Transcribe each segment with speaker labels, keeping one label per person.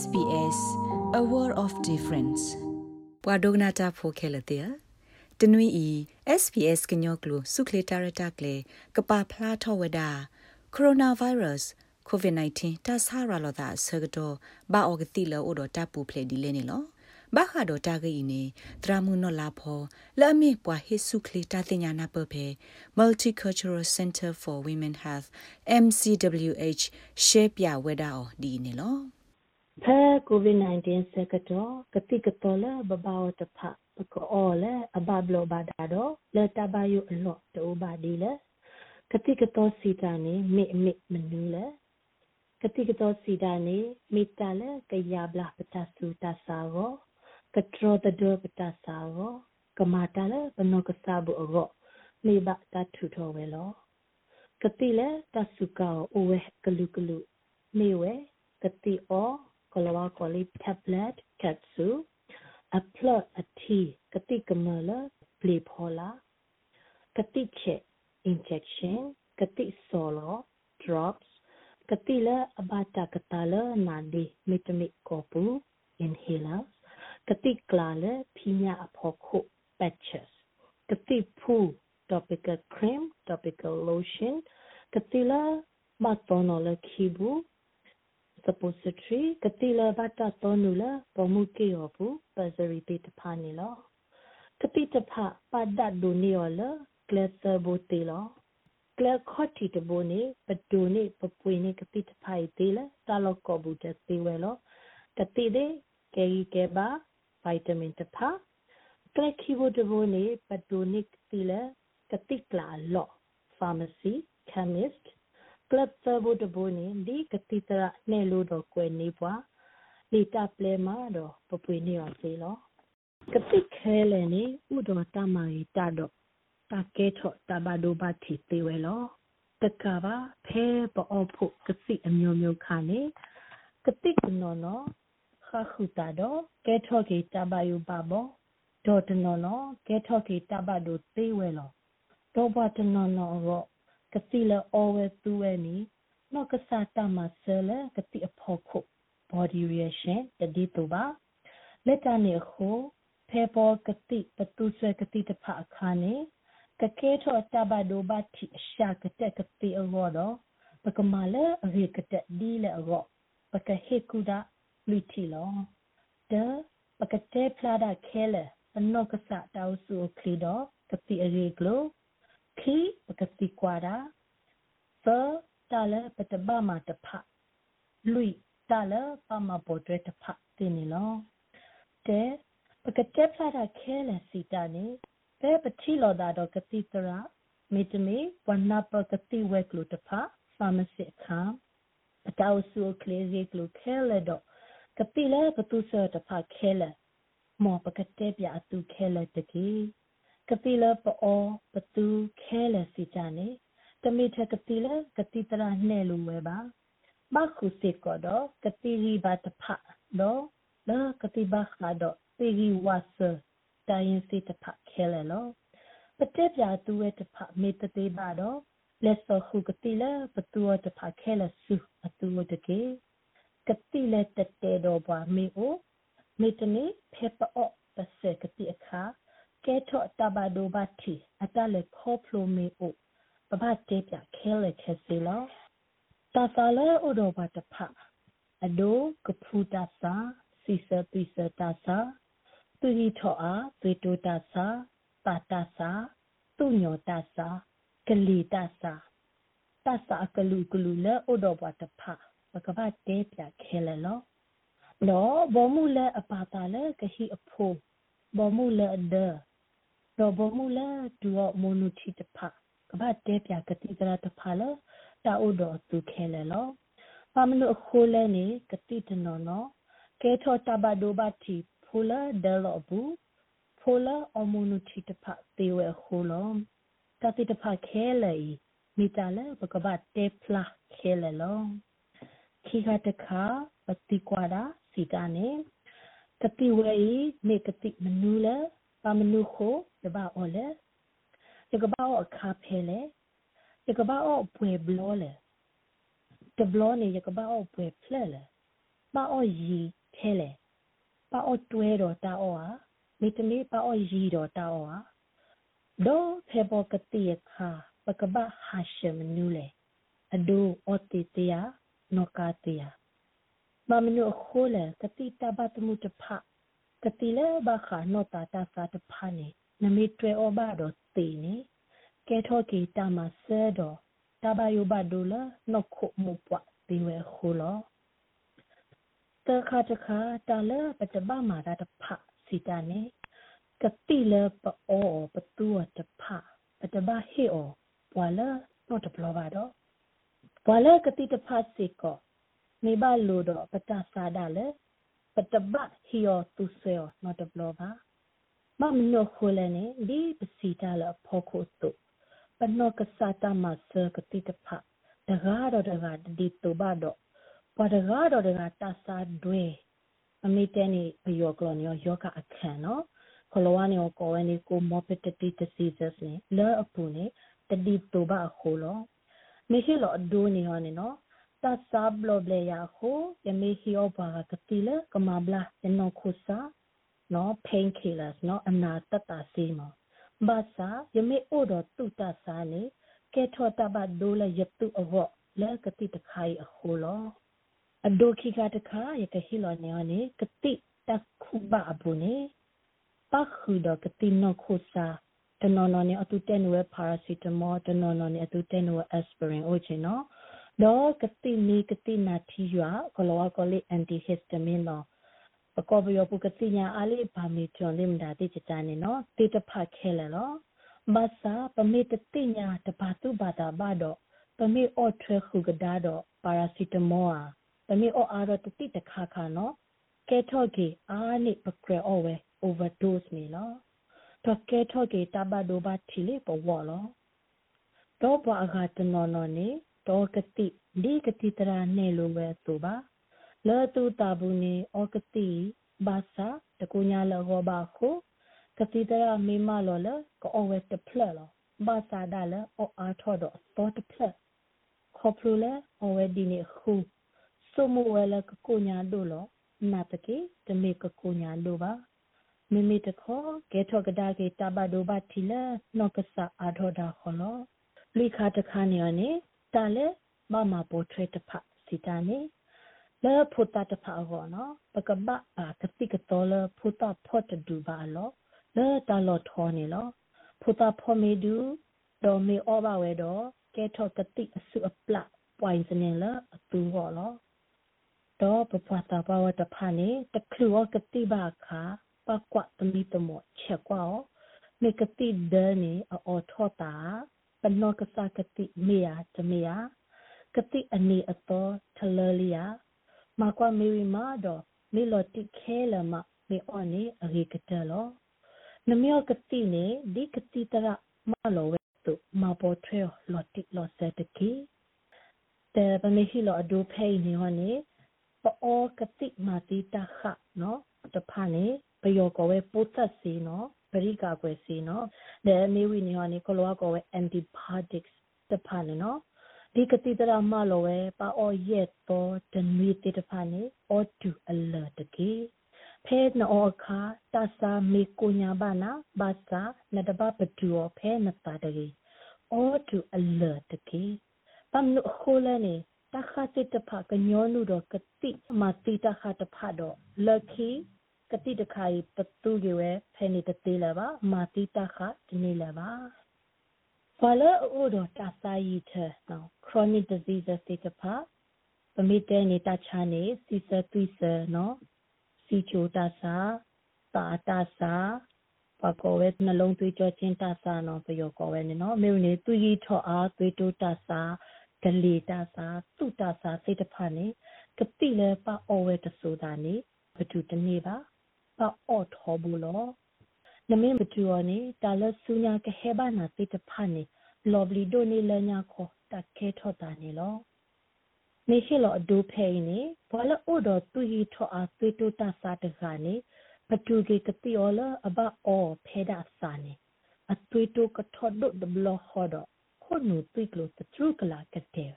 Speaker 1: SBS A World of Difference ပဝဒဂနာတာဖိုခဲလတဲ့တနွီအီ SBS ကညောကလိုစုခလတာရတာကလေကပဖလားထောဝဒါကိုရိုနာဗိုင်းရပ်စ် COVID-19 တဆာရလောတာဆကတော့ဘာအော်ဂတိလောအိုတော့တပ်ပူဖလေဒီလဲနေလောဘာခါတော့တာဂီနေဒရာမုနောလာဖောလာမေပွာဟေဆုခလီတာတင်ညာနာပပေ Multicultural Center for Women Health MCWH ရှေပြဝဲတာအော်ဒီနေလော
Speaker 2: ဖဲ COVID-19 စကတော့ကတိကတော်လာဘဘာဝတဖပကောလေအဘဘလောဘာဒါတော့လက်တဘယုအလော့တိုးပါဒီလေကတိကတော်စီတာနေမိမိမနူးလေကတိကတော်စီတာနေမိတလေကရဘလာပတဆူတဆာရောကထရတဒပတဆာရောကမာတလေဘနောကဆာဘူရောမိဘတထူထောဝဲလောကတိလေတဆုကောအိုဝဲကလူကလူမိဝဲကတိအော kalau kuali tablet katsu apple ati ketika mela beli pola ketika injection ketika solo drops katila abata katala nadi mitami kopu inhalers katiklale pinya apoku patches katipu topical cream topical lotion katila matonole kibu kati la matonola khibu suppository katila bata tonula bomuke yobu bursary pe tapha ni lo kati tapha pada do ni yola glaser bote lo kla khotti to bo ni pado ni papwe ni kati tapha i te la talo ko bu te te we lo kati de ke ke ba vitamin tapha kla khibo to bo ni pado ni kati la kati kla lo pharmacy chemist ကလပ်သဘုတဘုန်ဒီကတိတရနဲ့လို့တော့ကွယ်နေပွားလေတာပလဲမှာတော့ပပွေနေရစေလောကတိခဲလဲနေဥတော်တမရီတတော့တကဲထော့တဘဒိုဘတီသေးဝဲလောတကပါဖဲပေါ်ဖို့ကတိအမျိုးမျိုးခါနေကတိကနော်နော်ခခုတာတော့ကဲထော့ကေတဘယူပါဘောဒေါ်တနော်နော်ကဲထော့ကေတဘဒိုသေးဝဲလောတော့ဘတနော်နော်ရော ကတိလအောဝဲသူဝဲနီနော့ကစားတမဆဲလကတိအဖို့ခု body reaction တတိတူပါလက်တနေခိုဖေပေါ်ကတိပတူဆွဲကတိတဖအခါနေကကဲထောတဘဒိုဘတိရှာကတကတိအောတော့ပကမာလအရေကတဒီလေအောပကဟေကူဒလူတီလောဒပကတဲဖလာဒခဲလေအနောကစတောက်စုခလီတော့ကတိအရေကလို့ ခီပကတိကွာတာသောတလပတဘမတဖလူတလပမပေါ်တွဲတဖတင်းနေလောတဲပကတက်ဖလာတာခဲလစီတာနေပဲပတိလောတာတော့ကတိတရာမေတမေဝနပကတိဝဲကလူတဖဖာမစီခါပတောက်ဆူကလေးရီကလူခဲလတော့ကတိလဲပတုဆတဖခဲလမောပကတက်ပြအတူခဲလတကြီး ကတိလပအောပတူခဲလစီကြနေတမိထကတိလကတိတရနှဲလူဝဲပါဘခုစေကတော့ကတိရီဘတ်ဖတော့လကတိဘခါတော့တေရီဝါဆတိုင်းစီတဖခဲလေလောပတက်ပြသူဝဲတဖမေတသေးပါတော့လက်စောခုကတိလပတူဝတဖခဲလစုအတူဝတကေကတိလတတဲတော့ပါမေအိုမေတနေဖေပအော့ပစကတိအခါ ကဲထော့တဘဒိုဘတီအတလေခေါဖလိုမေအိုပပတေးပြခဲလေခဲစီလောတာဆာလေဥဒဘတဖအဒိုကဖူတာစာစီစပိစတာစာသူဟီထောအားသွေတိုတာစာပါတာစာသူညောတာစာကလီတာစာတာစာကလူကလူလေဥဒဘတဖပကပတေးပြခဲလေလောလောဘောမူလေအပါတာလေကဟီအဖိုးဘောမူလေအဒ တော့ဘောမူလေဒူမိုနူတီတဖကဘာတဲပြကတိကရတဖာလတာအိုတော်သူခဲလေလောပမနုခိုးလဲနေကတိတနော်နော်ကဲထောတဘဒိုဘတီဖိုလာဒဲလောဘူးဖိုလာအမုနုတီတဖတေဝဲခိုးလောကတိတဖခဲလေမိတလဲဘကဘာတဲဖလာခဲလေလောခိခတခါပတိကွာတာစီတာနေကတိဝဲနေကတိမနူလဲ ပမနုခိုတဘာအော်လဲတကဘာအခါဖဲလေတကဘာအပွေဘလောလေတဘလောနေရကဘာအပွေဖလဲလေပါအော်ရီထဲလေပါအော်တွဲတော့တာအော်ဟာမိတမေပါအော်ရီတော့တာအော်ဟာဒေါ်ဖေဘောကတိယခါပကဘဟာရှမနူလေအဒိုအော်တီတယာနောကာတယာမမနုခိုးလေကတိတဘတ်မှုတဖ ကတိလေဘခါနောတာတာစာတဖနေနမေတွဲဩဘာတော့တေနေကဲထောကီတမဆဲတော့တဘယုဘဒူလာနောခုမှုပွားဒီဝဲခိုးလောတခါတခါတလပတဘမာတာတဖစီတနေကတိလေပအောပတူတဖပတဘဟေအောဘွာလာနောတဘလဘာတော့ဘွာလာကတိတဖစီကောမေဘလိုတော့ပတစာဒါလေ ပတဘဟီယောသူဆွေနောတဘလဘာမမနောခိုလနေဒီပစီတာလဖောခိုတုပနောကစားတမဆကတိတဖတကားတော့တကားဒီတူဘတော့ပဒကားတော့တကားတဆာတွေအမိတဲနေဘယောကလောနီယောဂအခန့်နော်ခလောဝါနေကိုဝဲနေကို morbidity diseases နေလောအပူနေတတိတူဘခိုလောမရှိလောအဒိုးနေဟောနေနော်တဆာဘလဘလေယာခိုယမေဟီယောဘာကတိလကမဘလာယနောခုစာနော် painkillers နော်အနာ တတစီမဘာသာယမေအိုတော်တုတဆာနေကဲထောတဘဒိုလယတုအဝလဲကတိတခိုင်အခုလောအဒိုခိကတခါယကဟီလောနေနေကတိတခုဘအဘူနေပခုဒကတိနခုစာတနော်နော်နေအတူတဲနွယ်ပါရာစီတမောတနော်နော်နေအတူတဲနွယ်အက်စပရင်အိုချင်နော် တော့ကတိနီကတိနာထီရွာကလောကလေးအန်တီဟစ်တမင်းတော့ပကောဘယောပုကတိညာအလေးဘာမီချွန်လိမဒါတိချတန်နေနော်တိတဖခဲလေနော်ဘာသာပမေတတိညာတဘာတုဘာတာဘာတော့ပမေအော့ထွဲခုကဒါတော့ပါရာစီတမောအာပမေအော့အာတော့တတိတခါခါနော်ကဲထော့ကေအာနိပကရအောဝဲ overdose မီလောတော့ကဲထော့ကေတဘဒိုဘာထီလေပဝော်လောတော့ဘာအခါတနော်နော်နေ တော့ကတိဒီကတိတရာနေလိုပဲသူပါလောတူတာဘူးနေဩကတိဘာသာတကူညာလောဟောပါခုကတိတရာမေမလောလကောဝဲတဖလလောဘာသာဒါလဩအားထောတော့သောတဖလခေါပလူလဲဩဝဲဒီနေခုစုမဝဲလကကူညာတို့လောနာတကေတမေကကူညာတို့ပါမိမိတခေါ်ကဲထောကဒါကေတဘဒိုဘတီလာနောကဆာအာထောဒါခေါ်လောလိခါတခါနေရနေ တာလေမမပိုထွေးတဖစီတာနေလဲဖုတာတဖဟောနော်ပကဘပါကတိကတော်လဖုတာဖော့တဒူပါလောလဲတာလောထောနေလောဖုတာဖော့မီဒူဒေါ်မီအောဘဝဲတော့ကဲထောကတိအစုအပလပွိုင်စနေလအတူဟောလောတော့ပပတာပါဝတဖာနေတခလူကတိပါခါပကွတ်တမီတမောချက်ကွာမေကတိဒနေအောထောတာ ပနောကစကတိမေယာတမေယာကတိအနေအတော်ထလလီယာမကွာမေဝီမာတော့မေလော်တိခဲလမမေအော်နေအရေကတလောနမောကတိနေဒီကတိတရမလောဝဲတုမပေါ်ထွဲလော်တိလော်စတကီတဲပမေဟီလောအဒိုဖေးနေဟောနေပေါ်ကတိမာတိတခနော်တဖာနေဘယောကဝဲပုတ်သက်စီနော် ပရိကာကွယ်စီနော်ဒါမေဝီနေဟောနေကလောကဝဲ antibiotics တဖာနေနော်ဒီကတိတရာမလောဝဲပါအော်ရက်တော့တနွေတေတဖာနေအော်တူအလတကေဖဲနောအခါတဆာမေကိုညာဘာနာဘာသာနတဘပတူဖဲနတာတကေအော်တူအလတကေပမ်နုခိုလနေတခါစစ်တဖကညောနုတော့ကတိမတိတခါတဖတော့လခီ ကတိတခါပတူကေဝဲဖဲနေတသေးလာပါမာတိတခါဒီနေလာပါဘာလဲအိုတော့တဆာယီထနော် chronic diseases တေတဖပမိတဲနေတာချာနေစီစသွိစနော်စီချိုတဆာတာတဆာပကောဝဲနှလုံးသွေးကြောချင်းတဆာနော်ပယောကောဝဲနေနော်မြို့နေသူကြီးထော့အားသွေးတိုးတဆာဂလေတဆာသူတဆာစိတ်တဖနေကတိလဲပအော်ဝဲတဆိုတာနေဘသူတနေပါပ အော်ထောဘူးလောနမင်းဘတူအနေတာလဆူညာကဟဲဘာနာစိတဖာနေလော်ဘလီဒိုနေလညာခေါ်တခဲထောတာနေလောနေရှိလောအဒိုဖေးနေဘာလအိုတော်သူဟီထောအားသွေးတိုးတာစာတကနေဘတူကေကတိော်လအဘအောဖေဒါစာနေအသွေးတိုးကထောဒုဒဘလခေါ်တော့ခုနုသွေးကလို့တထရုကလာကတဲ့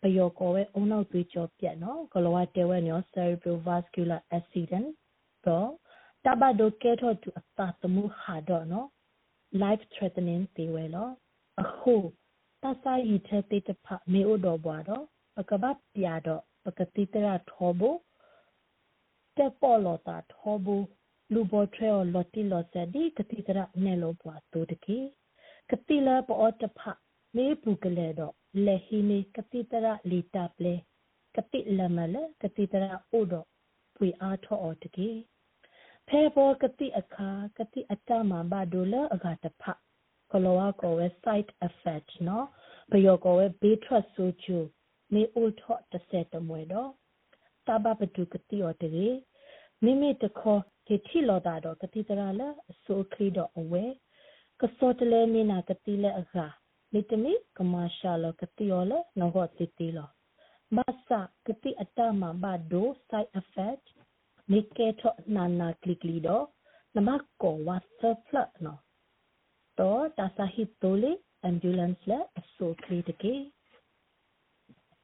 Speaker 2: ပယောကောဝဲအုံနောက်သွေးကြောပြက်နော်ကလောဝတဲဝဲနော် cerebrovascular accident တော့ တဘဒိုကဲထော့တူအတာတမှုဟာတော့နော် life threatening တေဝဲလောအခုတဆိုင်ဟိတဲ့တေတဖမေအိုတော့ဘွားတော့ပကပတ်ပြတော့ပကတိတရထောဘတက်ပေါ်လောတာထောဘလူဘောထရေလော်တီလော်ဆက်ဒီကတိတရနဲလောဘွားတူတကေကတိလာပေါ်တဖမေပူကလေတော့လေဟီနီက တိတရလီတာပလေကတိလမလကတိတရအိုတော့ပွေအားထောတကေဖဲဘောကတိအခါကတိအတမဘာဒိုလအဂတဖကလောဝကောဝဲ site effect နော်ဘယောကောဝဲဘေးထွက်ဆိုချူမေအိုထော့တဆက်တမွေတော့တဘပတုကတိော်တေမိမိတခေါ်ဒီထီလောတာတော့ကတိတရာလအစိုးခရီတော့အဝဲကစောတလဲမိနာကတိလဲအခါမိတမိကမရှာလကတိော်လဲနောတိတိလောမဆာကတိအတမဘာဒို side effect မိကေထောနာနာကလီကလီတော့နမကောဝတ်ဆဖလနော်တော့တာစာဟစ်တိုလီ ambulance လဲအစိုးခရီတကေ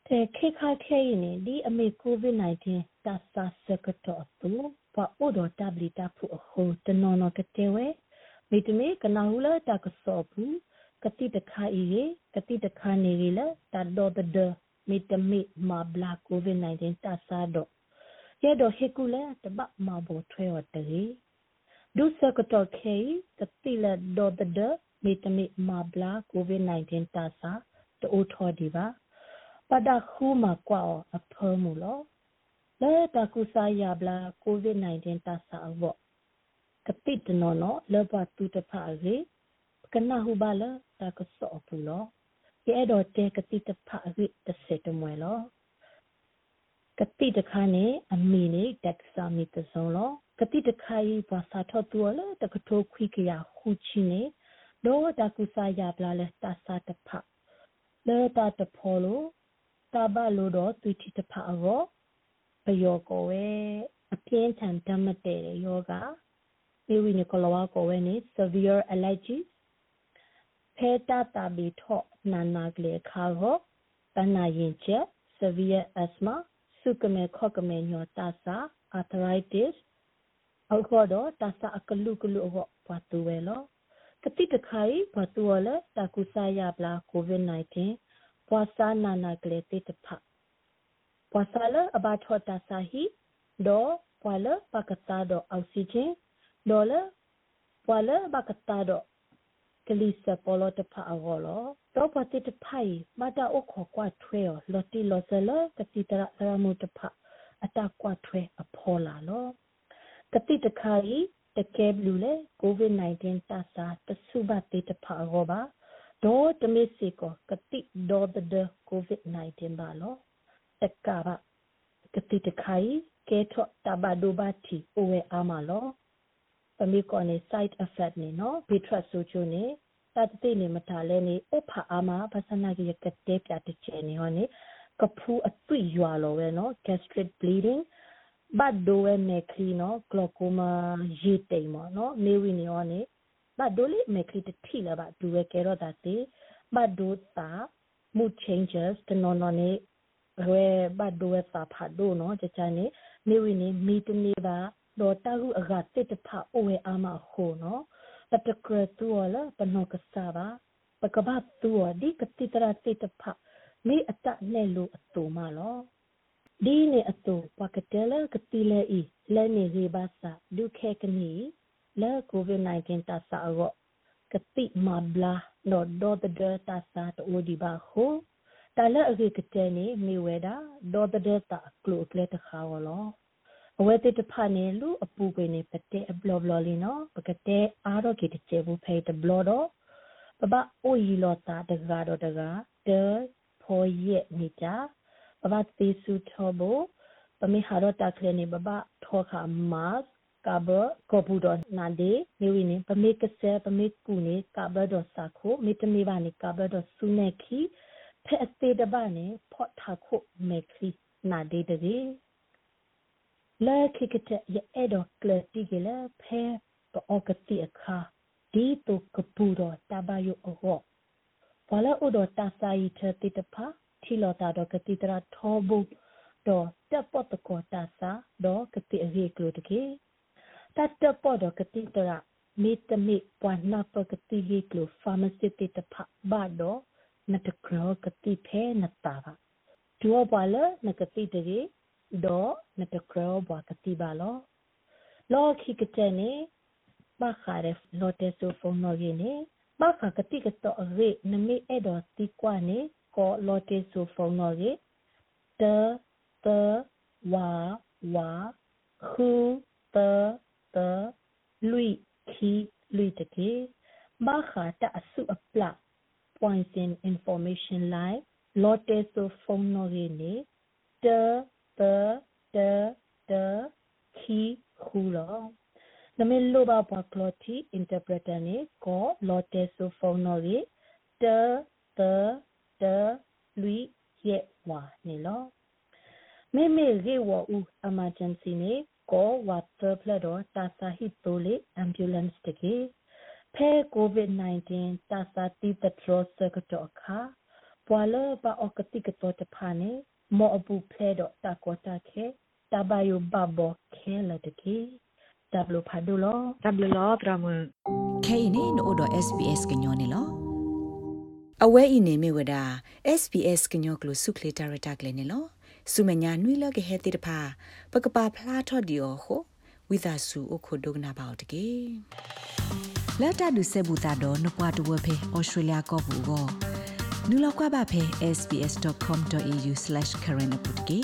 Speaker 2: တဲ့ခေခါခဲရင်ဒီအမေ covid-19 တာစာစကတော့သူဘာအိုဒတာဘလီတာဖူအဟိုတနော်နော်ကတဲ့ဝဲမိတမေကနာဟုလာတာကစောဘူးကတိတခါဤကတိတခါနေရလာတာတော့တဲ့မိတမေမဘလာ covid-19 တာစာတော့ ရဲတော့ဟေကူလဲတပတ်မဘောထွဲော်တေဒုစကတော့ခေကတိလဲတော့တဲ့မိတမေမဘလာ covid-19 တာစာတိုးထော်ဒီပါပဒခုမကွာအဖမူလောလဲတကုစာယဘလာ covid-19 တဆာဘောကတိတနောနောလဘတူတဖာရေကနဟုဘလာတကစောပူလောကဲတော့တဲကတိတဖာရေတစေတမွဲလော ကတိတခါနေအမီနေတက်ဆာမီတစုံလောကတိတခါဤဘာသာထောတူလောတကထိုခွိကရခုချီနေတော့တကုစာယဘလာလဲတဆာတဖာလဲတတဖောလို့တာဘလို့တော့သူတိတဖာရောပယောကိုဝဲအပြင်းထန်တတ်မတဲ့ယောဂေဝိနကလဝကိုဝဲနေ severe allergies ဖဲတာတာဘီထော့နာနာကလေခါရောတနာရင်ချက် severe asthma စုကမေခော့ကမေညောတာစာ arthritis အခုတော့တာစာအကလူကလူဟောပတ်သူဝဲလောကတိတခိုင်ဘတ်တော်လဲတာကုစာယပလာ covid 19ပွာစာနာနာကလေးတေတဖပွာစာလအဘထောတာစာဟီဒေါ်ပွာလပကတာဒေါ်အောက်ဆီဂျင်ဒေါ်လပွာလပကတာဒေါ် ကလီစပေါ်လတဖအဝလောတော့ပတိတဖိုင်မတာအခေါ်ကွာထွဲော်လော်တီလော်ဆလကတိတရရမှုတဖအတကွာထွဲအဖောလာလောကတိတခါဤတကဲဘလူလေ covid-19 တာစာတဆုဘတေတဖအရောပါဒေါ်တမစ်စီကိုကတိဒေါ်ဒကိုဗစ် -19 ပါလောတက်ကပါကတိတခိုင်ကဲထော့တဘဒိုဘတီအိုဝဲအားမလော ပမီကောနေ side effect နေနော်ဘီထရဆိုချိုနေတတတိနေမထားလဲနေဥဖအားမပစနာကြီးကတဲ့ပြတဲ့ချေနေဟောနေကဖူးအသွိရွာလောဝဲနော် gastric bleeding ဘတ်ဒိုဝဲမေခလီနော် glaucoma ရေတိမ်မောနော်မေဝီနေဟောနေဘတ်ဒိုလီမေခလီတတိလာဘဒူဝဲကဲတော့တာတေဘတ်ဒိုတာ mood changes တနော်နော်နေရဲဘတ်ဒိုဝဲစာဖတ်ဒိုနော်ချချနေမေဝီနေမီတနေပါ တော့တာဟုအကတစ်တဖအိုဝဲအာမခိုနော်ပတကရတူလာပနောကစားပါပကဘတ်တူဒီကတိတရာတစ်တဖမေအတနဲ့လို့အတူမလောဒီနေအတူပကတဲလကတိလေဤလဲနေရေပါစာဒုခဲကနီလဲ covid-19 တာစာရောကတိမဘလာနော်ဒေါ်ဒတာစာတိုဒီဘာခိုတာလဲအကေကတဲနေမိဝဲတာဒေါ်ဒတာကလုကလက်တခါဝလော အဝဲတိတဖာနေလူအပူပေနေပတဲ့အဘလဘလလီနော်ပကတဲ့အားတော့ကေတချေဘူးဖေးတဘလတော့ပပအိုယီလောတာတကားတော့တကားတဲဖော်ရဲ့နေကြပပသေစုထောဘပမေဟာတော့တာခလနေပပထောခါမတ်ကဘကောပူဒနာဒေနေဝိနေပမေကဆဲပမေကူနေကဘဒဆာခိုမေတမေဘာနေကဘဒဆုနေခီဖဲအသေးတပါနေဖော့ထာခိုမေခီနာဒေတေ လဲခိကတဲ့ရဲ့တော့ကလတိကလေဖဲတော့ကတိအခါဒီတုကပူတော့တဘယုအောဘာလဲဥဒတာဆိုင်ထတိတဖာထီလောတာတော့ကတိတရာထောဘူးတော့တက်ပတ်တကောတာစာတော့ကတိအရေးကလို့တကေတတ်တက်ပတ်တော့ကတိတရာမေတ္တမေပွားနာပကတိရေးကလို့ pharmacy တိတဖဘာတော့နတကောကတိဖဲနတာပါတူပါလနကတိတရေတော့ နတကောဘွားကတိပါလောလောခိကတဲ့နေဘာခါရဖလော်တေဆိုဖုန်းနော်ရင်းနေဘာခါကတိကတော့ရေနမေအဲ့တော့တိကွာနေကောလော်တေဆိုဖုန်းနော်ရေတတဝါဝါခုတတလူခီလူတကေဘာခါတအစုအပလ points in information line lotte so phone no ge ne t t t t khi khu lo နမေလိုဘာပွားကလော်တီ interpreter နေကို lotte so phone no ge t t t lui ye wa နေလောမေမေရေဝဦး emergency နေကို water flood တော့တာစာဟိတိုလေ ambulance တကေဖဲ covid-19 တာစာတီတထရစကတော့အခါပွာလပါအကတိကတော့တဖာနေမောအပူဖဲတော့တာကောတာခဲ တဘယဘဘခဲလတကေဒဘလဖာဒူလောဒဘလလောဒရမ
Speaker 1: ခဲနေနို့တော့ SBS ကညောနေလောအဝဲဤနေမြဝဒ SBS ကညောကလစုခလတာရတာကလေးနေလောစုမညာနွိလကဟဲတိတဖာပကပဖလားထော့ဒီယောဟိုဝိသစုအခုဒုကနာပေါတကေလာတာဒုစေဘူတာဒေါ်နပွားတဝဖေဩစတြေးလျကောဘူကိုနူလောက်ကွာပါဖေ sbs.com.au/current ပုတ်ကေ